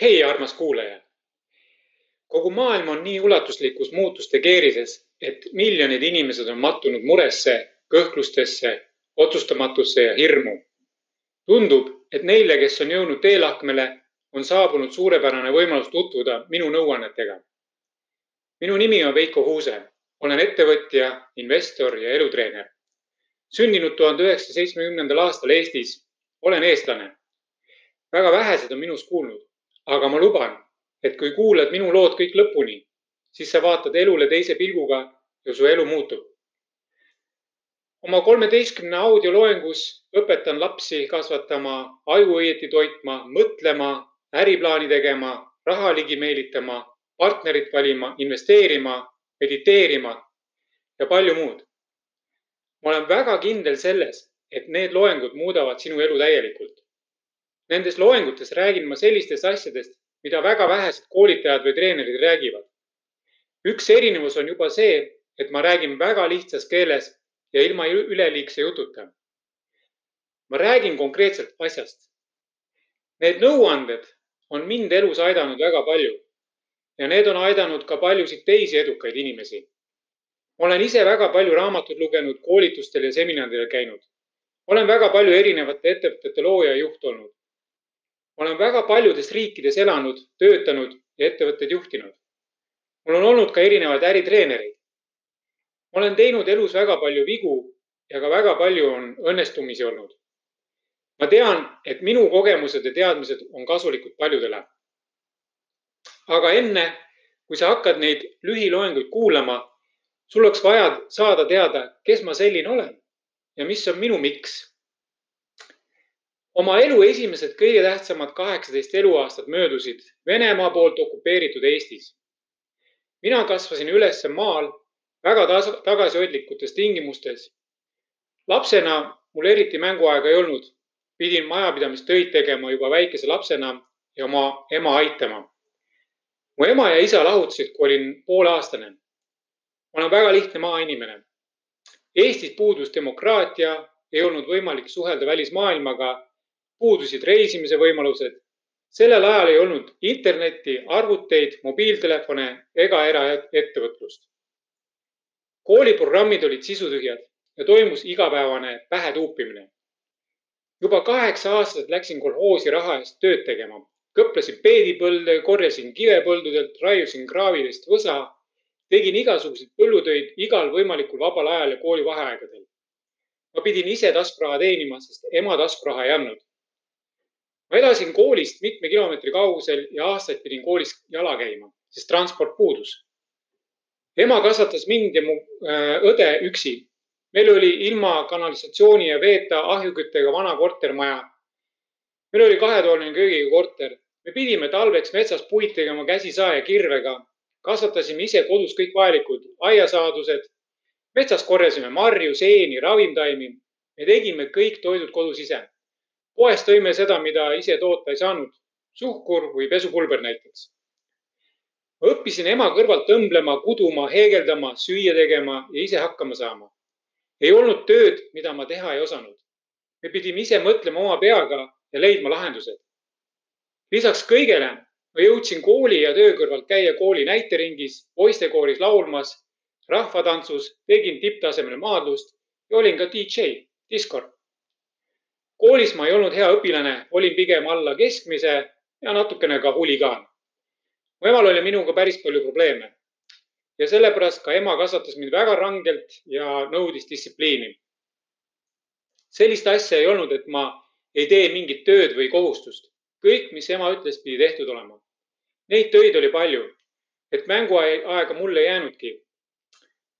hei, armas kuulaja! kogu maailm on nii ulatuslikus muutuste keerises, et miljonid inimesed on mattunud muresse, kõhklustesse, otsustamatusse ja hirmu. tundub, et neile, kes on jõudnud teelahkmele, on saabunud suurepärane võimalus tutvuda minu nõuannetega. minu nimi on Veiko Huuse, olen ettevõtja, investor ja elutreener. sündinud tuhande üheksasaja seitsmekümnendal aastal Eestis, olen eestlane. väga vähesed on minust kuulnud aga ma luban, et kui kuulad minu lood kõik lõpuni, siis sa vaatad elule teise pilguga ja su elu muutub. oma kolmeteistkümne audioloengus õpetan lapsi kasvatama, aju õieti toitma, mõtlema, äriplaani tegema, raha ligi meelitama, partnerit valima, investeerima, mediteerima ja palju muud. ma olen väga kindel selles, et need loengud muudavad sinu elu täielikult Nendes loengutes räägin ma sellistest asjadest, mida väga vähesed koolitajad või treenerid räägivad. üks erinevus on juba see, et ma räägin väga lihtsas keeles ja ilma üleliigse jututa. ma räägin konkreetselt asjast. Need nõuanded on mind elus aidanud väga palju ja need on aidanud ka paljusid teisi edukaid inimesi. olen ise väga palju raamatuid lugenud, koolitustel ja seminaridel käinud. olen väga palju erinevate ettevõtete looja ja juht olnud olen väga paljudes riikides elanud, töötanud ja ettevõtteid juhtinud. mul on olnud ka erinevaid äritreenereid. ma olen teinud elus väga palju vigu ja ka väga palju on õnnestumisi olnud. ma tean, et minu kogemused ja teadmised on kasulikud paljudele. aga enne, kui sa hakkad neid lühiloenguid kuulama, sul oleks vaja saada teada, kes ma selline olen ja mis on minu miks oma elu esimesed kõige tähtsamad kaheksateist eluaastat möödusid Venemaa poolt okupeeritud Eestis. mina kasvasin üles maal väga tagasihoidlikutes tingimustes. lapsena mul eriti mänguaega ei olnud, pidin majapidamistöid tegema juba väikese lapsena ja oma ema aitama. mu ema ja isa lahutasid, kui olin pooleaastane. ma olen väga lihtne maainimene. Eestis puudus demokraatia, ei olnud võimalik suhelda välismaailmaga puudusid reisimise võimalused. sellel ajal ei olnud internetti, arvuteid, mobiiltelefone ega eraettevõtlust. kooliprogrammid olid sisutühjad ja toimus igapäevane pähetuupimine. juba kaheksa aastat läksin kolhoosi raha eest tööd tegema, kõplesin peedipõlde, korjasin kive põldudelt, raiusin kraavilist võsa, tegin igasuguseid põllutöid igal võimalikul vabal ajal ja koolivaheaegadel. ma pidin ise taskuraha teenima, sest ema taskuraha ei andnud ma elasin koolist mitme kilomeetri kaugusel ja aastaid pidin koolis jala käima, sest transport puudus. ema kasvatas mind ja mu äh, õde üksi. meil oli ilma kanalisatsiooni ja veeta ahjuküttega vana kortermaja. meil oli kahetoaline köögiga korter. me pidime talveks metsas puid tegema käsisae ja kirvega. kasvatasime ise kodus kõik vajalikud aiasaadused. metsas korjasime marju, seeni, ravimtaimi. me tegime kõik toidud kodus ise poest tõime seda, mida ise toota ei saanud, suhkur või pesupulber näiteks. õppisin ema kõrvalt õmblema, kuduma, heegeldama, süüa tegema ja ise hakkama saama. ei olnud tööd, mida ma teha ei osanud. me pidime ise mõtlema oma peaga ja leidma lahendused. lisaks kõigele ma jõudsin kooli ja töö kõrvalt käia kooli näiteringis, poistekooris laulmas, rahvatantsus, tegin tipptasemel maadlust ja olin ka DJ, diskor koolis ma ei olnud hea õpilane, olin pigem alla keskmise ja natukene ka huligaan. mu emal oli minuga päris palju probleeme. ja sellepärast ka ema kasvatas mind väga rangelt ja nõudis distsipliini. sellist asja ei olnud, et ma ei tee mingit tööd või kohustust. kõik, mis ema ütles, pidi tehtud olema. Neid töid oli palju, et mänguaega mul ei jäänudki.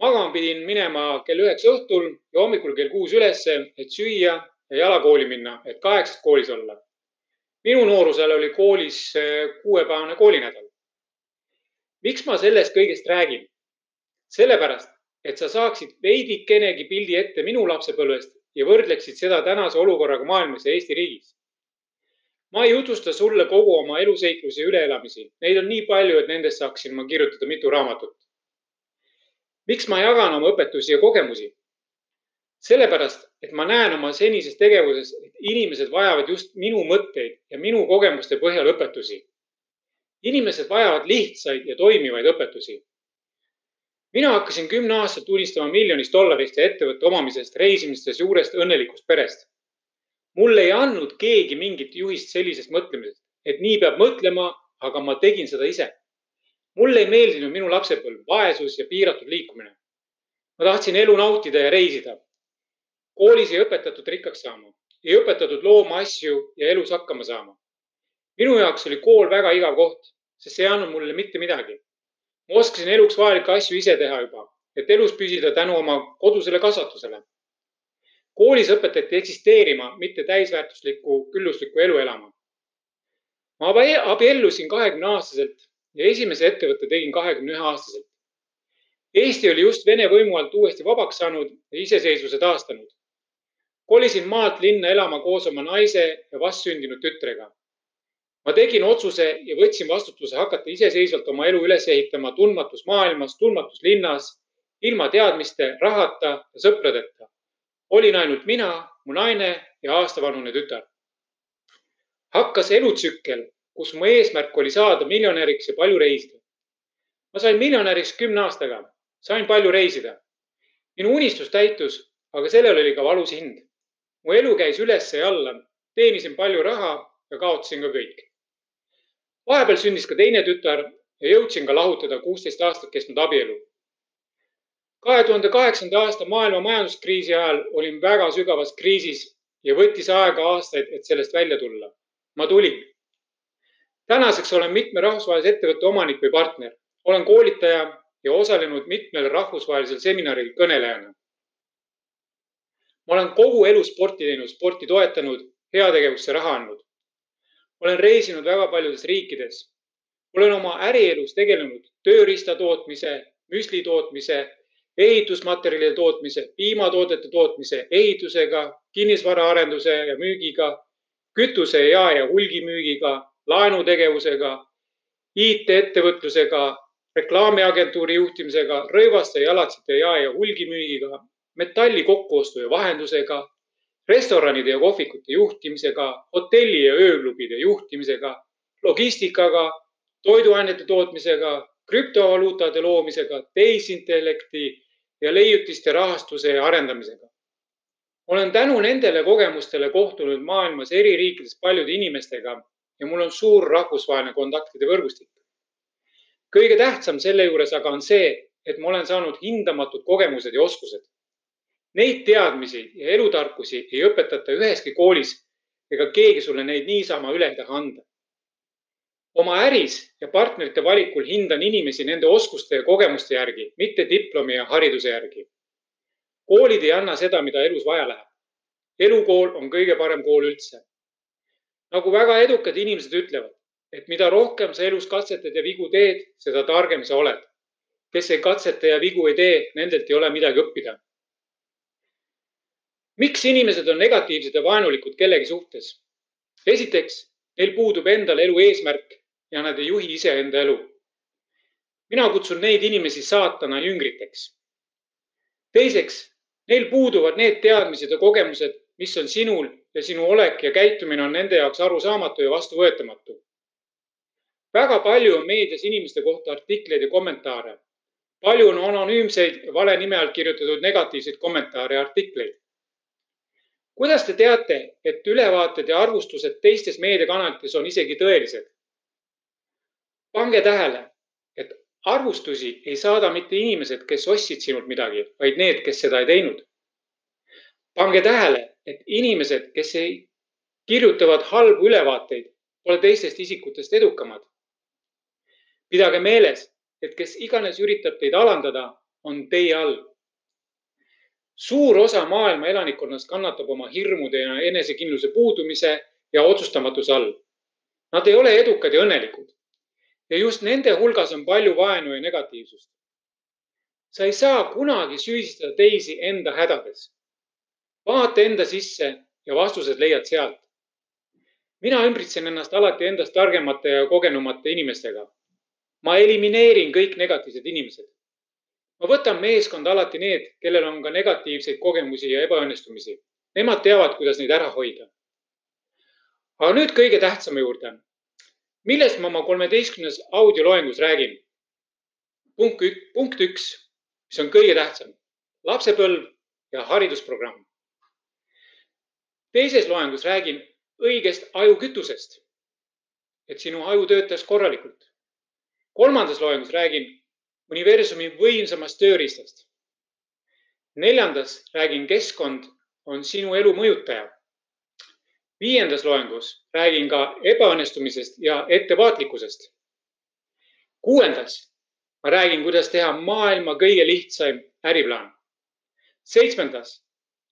magama pidin minema kell üheksa õhtul ja hommikul kell kuus ülesse, et süüa ja jalakooli minna, et kaheksast koolis olla. minu noorusel oli koolis eh, kuuepäevane koolinädal. miks ma sellest kõigest räägin? sellepärast, et sa saaksid veidikenegi pildi ette minu lapsepõlvest ja võrdleksid seda tänase olukorraga maailmas ja Eesti riigis. ma ei jutusta sulle kogu oma eluseiklusi ja üleelamisi, neid on nii palju, et nendest saaksin ma kirjutada mitu raamatut. miks ma jagan oma õpetusi ja kogemusi? Sellepärast, et ma näen oma senises tegevuses, et inimesed vajavad just minu mõtteid ja minu kogemuste põhjal õpetusi. inimesed vajavad lihtsaid ja toimivaid õpetusi. mina hakkasin kümne aastaselt unistama miljonist dollarist ja ettevõtte omamisest, reisimisest, suurest õnnelikust perest. mulle ei andnud keegi mingit juhist sellisest mõtlemisest, et nii peab mõtlema, aga ma tegin seda ise. mulle ei meeldinud minu lapsepõlv, vaesus ja piiratud liikumine. ma tahtsin elu nautida ja reisida. Koolis ei õpetatud rikkaks saama, ei õpetatud looma asju ja elus hakkama saama minu jaoks oli kool väga igav koht, sest see ei andnud mulle mitte midagi. ma oskasin eluks vajalikke asju ise teha juba, et elus püsida tänu oma kodusele kasvatusele. koolis õpetati eksisteerima, mitte täisväärtuslikku külluslikku elu elama. ma abiellusin kahekümne aastaselt ja esimese ettevõtte tegin kahekümne ühe aastaselt. Eesti oli just Vene võimu alt uuesti vabaks saanud ja iseseisvuse taastanud. Kolisin maalt linna elama koos oma naise ja vastsündinud tütrega ma tegin otsuse ja võtsin vastutuse hakata iseseisvalt oma elu üles ehitama tundmatus maailmas, tundmatus linnas, ilma teadmiste, rahata ja sõpradeta. olin ainult mina, mu naine ja aastavanune tütar. hakkas elutsükkel, kus mu eesmärk oli saada miljonäriks ja palju reisida. ma sain miljonäriks kümne aastaga, sain palju reisida. minu unistus täitus, aga sellel oli ka valus hind. Mu elu käis üles ja alla, teenisin palju raha ja kaotasin ka kõik vahepeal sündis ka teine tütar ja jõudsin ka lahutada kuusteist aastat kestnud abielu. kahe tuhande kaheksanda aasta maailma majanduskriisi ajal olin väga sügavas kriisis ja võttis aega aastaid, et sellest välja tulla. ma tulin. tänaseks olen mitme rahvusvahelise ettevõtte omanik või partner. olen koolitaja ja osalenud mitmel rahvusvahelisel seminaril kõnelejana. Ma olen kogu elu sporti teinud, sporti toetanud, heategevusse raha andnud olen reisinud väga paljudes riikides. olen oma ärielus tegelenud tööriista tootmise, müsli tootmise, ehitusmaterjalide tootmise, piimatoodete tootmise, ehitusega, kinnisvaraarenduse ja müügiga, kütuse ja, ja hulgimüügiga, laenutegevusega, IT-ettevõtlusega, reklaamiagentuuri juhtimisega, rõivaste jalatsite ja, ja hulgimüügiga, metalli kokkuostu ja vahendusega restoranide ja kohvikute juhtimisega, hotelli ja ööklubide juhtimisega, logistikaga, toiduainete tootmisega, krüptovaluutade loomisega, tehisintellekti ja leiutiste rahastuse arendamisega. olen tänu nendele kogemustele kohtunud maailmas eri riikides paljude inimestega ja mul on suur rahvusvaheline kontaktide võrgustik. kõige tähtsam selle juures aga on see, et ma olen saanud hindamatud kogemused ja oskused Neid teadmisi ja elutarkusi ei õpetata üheski koolis ega keegi sulle neid niisama üle ei taha anda. oma äris ja partnerite valikul hindan inimesi nende oskuste ja kogemuste järgi, mitte diplomi ja hariduse järgi. koolid ei anna seda, mida elus vaja läheb. elukool on kõige parem kool üldse. nagu väga edukad inimesed ütlevad, et mida rohkem sa elus katsetad ja vigu teed, seda targem sa oled. kes ei katseta ja vigu ei tee, nendelt ei ole midagi õppida miks inimesed on negatiivsed ja vaenulikud kellegi suhtes? esiteks, neil puudub endal elu eesmärk ja nad ei juhi iseenda elu. mina kutsun neid inimesi saatana jüngriteks. teiseks, neil puuduvad need teadmised ja kogemused, mis on sinul ja sinu olek ja käitumine on nende jaoks arusaamatu ja vastuvõetamatu. väga palju on meedias inimeste kohta artikleid ja kommentaare. palju on anonüümseid vale nime all kirjutatud negatiivseid kommentaare ja artikleid kuidas te teate, et ülevaated ja arvustused teistes meediakanalites on isegi tõelised? pange tähele, et arvustusi ei saada mitte inimesed, kes ostsid sinult midagi, vaid need, kes seda ei teinud. pange tähele, et inimesed, kes ei, kirjutavad halbu ülevaateid, pole teistest isikutest edukamad. pidage meeles, et kes iganes üritab teid alandada, on teie all suur osa maailma elanikkonnast kannatab oma hirmude ja enesekindluse puudumise ja otsustamatuse all. Nad ei ole edukad ja õnnelikud. ja just nende hulgas on palju vaenu ja negatiivsust. sa ei saa kunagi süüdistada teisi enda hädades. vaata enda sisse ja vastused leiad sealt. mina ümbritsen ennast alati endast targemate ja kogenumate inimestega. ma elimineerin kõik negatiivsed inimesed ma võtan meeskonda alati need, kellel on ka negatiivseid kogemusi ja ebaõnnestumisi. Nemad teavad, kuidas neid ära hoida. aga nüüd kõige tähtsama juurde. millest ma oma kolmeteistkümnes audioloengus räägin? punkt, punkt üks, mis on kõige tähtsam, lapsepõlv ja haridusprogramm. teises loengus räägin õigest ajukütusest, et sinu aju töötaks korralikult. kolmandas loengus räägin universumi võimsamast tööriistast. neljandas räägin, keskkond on sinu elu mõjutaja viiendas loengus räägin ka ebaõnnestumisest ja ettevaatlikkusest. kuuendas ma räägin, kuidas teha maailma kõige lihtsam äriplaan. seitsmendas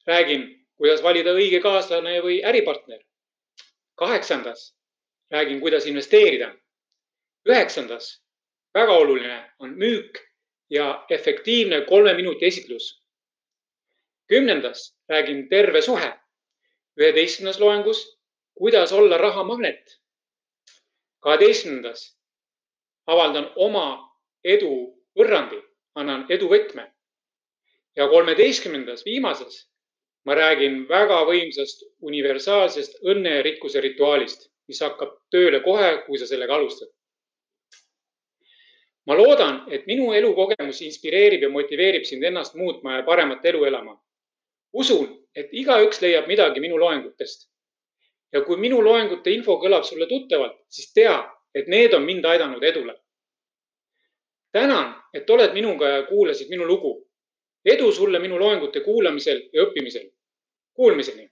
räägin, kuidas valida õige kaaslane või äripartner. kaheksandas räägin, kuidas investeerida. üheksandas, väga oluline on müük ja efektiivne kolme minuti esitlus. kümnendas räägin terve suhe üheteistkümnes loengus, kuidas olla rahamagnet. kaheteistkümnendas avaldan oma edu võrrandi, annan eduvõtme. ja kolmeteistkümnendas, viimases ma räägin väga võimsast universaalsest õnne ja rikkuse rituaalist, mis hakkab tööle kohe, kui sa sellega alustad. Ma loodan, et minu elukogemus inspireerib ja motiveerib sind ennast muutma ja paremat elu elama. usun, et igaüks leiab midagi minu loengutest. ja kui minu loengute info kõlab sulle tuttavalt, siis tea, et need on mind aidanud edule. tänan, et oled minuga ja kuulasid minu lugu. edu sulle minu loengute kuulamisel ja õppimisel. Kuulmiseni